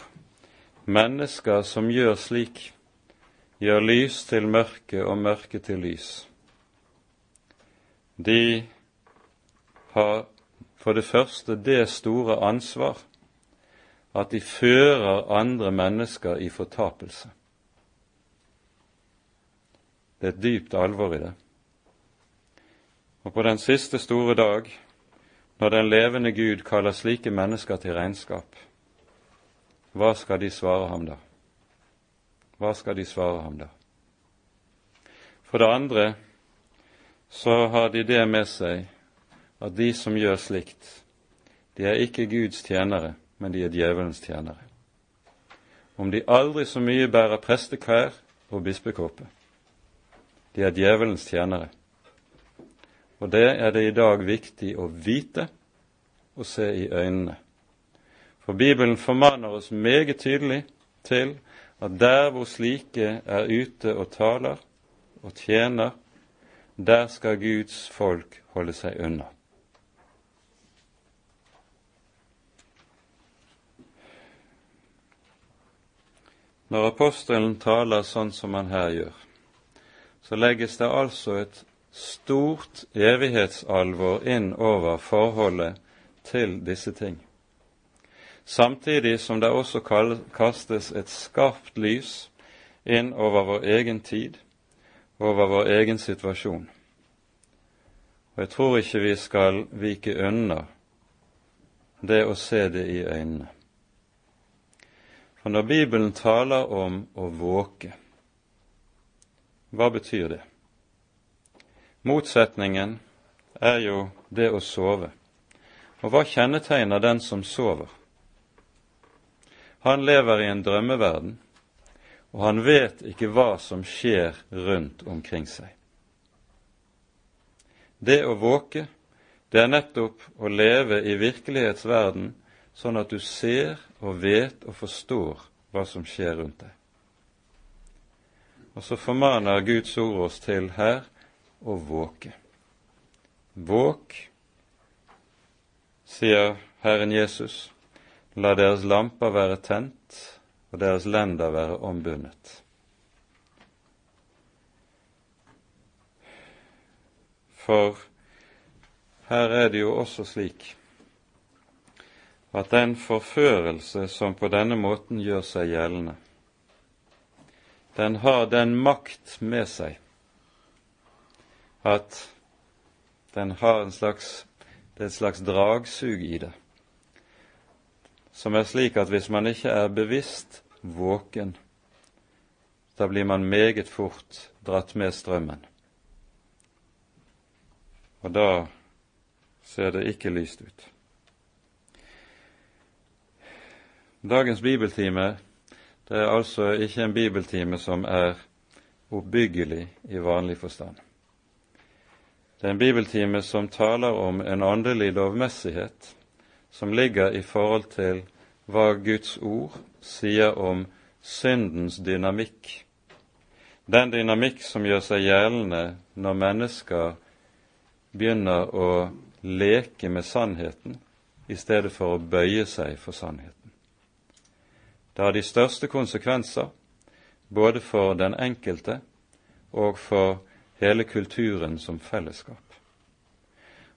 mennesker som gjør slik, gjør lys til mørke og mørke til lys. De har for det første det store ansvar at de fører andre mennesker i fortapelse. Det er et dypt alvor i det. Og på den siste store dag, når den levende Gud kaller slike mennesker til regnskap, hva skal de svare ham da? Hva skal de svare ham da? For det andre så har de det med seg at de som gjør slikt, de er ikke Guds tjenere, men de er djevelens tjenere. Om de aldri så mye bærer presteklær og bispekåpe. De er djevelens tjenere. Og det er det i dag viktig å vite og se i øynene. For Bibelen formaner oss meget tydelig til at der hvor slike er ute og taler og tjener, der skal Guds folk holde seg unna. Når apostelen taler sånn som han her gjør, så legges det altså et stort evighetsalvor inn over forholdet til disse ting. Samtidig som det også kastes et skarpt lys inn over vår egen tid, over vår egen situasjon. Og jeg tror ikke vi skal vike unna det å se det i øynene. For når Bibelen taler om å våke, hva betyr det? Motsetningen er jo det å sove. Og hva kjennetegner den som sover? Han lever i en drømmeverden, og han vet ikke hva som skjer rundt omkring seg. Det å våke, det er nettopp å leve i virkelighetsverden sånn at du ser og vet og forstår hva som skjer rundt deg. Og så formaner Guds ord oss til her å våke. Våk, sier Herren Jesus, la deres lamper være tent og deres lender være ombundet. For her er det jo også slik at den forførelse som på denne måten gjør seg gjeldende, den har den makt med seg at den har en slags, det er et slags dragsug i det, som er slik at hvis man ikke er bevisst våken, da blir man meget fort dratt med strømmen. Og da ser det ikke lyst ut. Dagens bibeltime det er altså ikke en bibeltime som er oppbyggelig i vanlig forstand. Det er en bibeltime som taler om en åndelig lovmessighet som ligger i forhold til hva Guds ord sier om syndens dynamikk. Den dynamikk som gjør seg gjeldende når mennesker begynner å leke med sannheten i stedet for å bøye seg for sannheten. Det har de største konsekvenser både for den enkelte og for hele kulturen som fellesskap.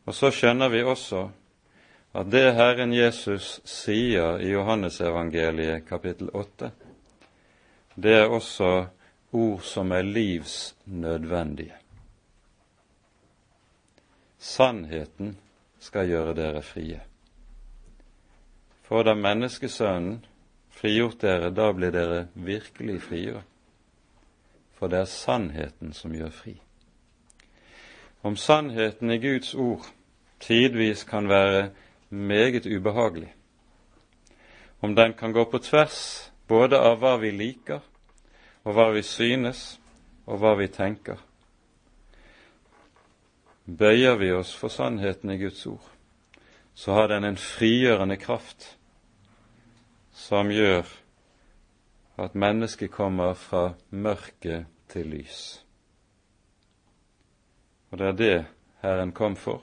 Og så skjønner vi også at det Herren Jesus sier i Johannesevangeliet kapittel 8, det er også ord som er livsnødvendige. Sannheten skal gjøre dere frie. For da menneskesønnen frigjort dere, da blir dere virkelig frigjort. For det er sannheten som gjør fri. Om sannheten i Guds ord tidvis kan være meget ubehagelig, om den kan gå på tvers både av hva vi liker, og hva vi synes, og hva vi tenker, bøyer vi oss for sannheten i Guds ord, så har den en frigjørende kraft som gjør at mennesket kommer fra mørke til lys. Og det er det Herren kom for.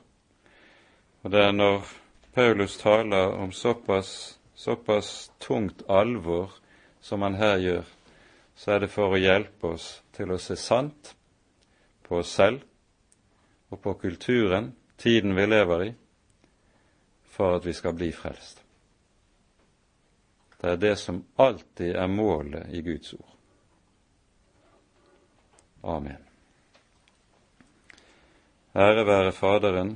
Og det er når Paulus taler om såpass såpass tungt alvor som han her gjør, så er det for å hjelpe oss til å se sant på oss selv og på kulturen, tiden vi lever i, for at vi skal bli frelst. Det er det som alltid er målet i Guds ord. Amen. Ære være Faderen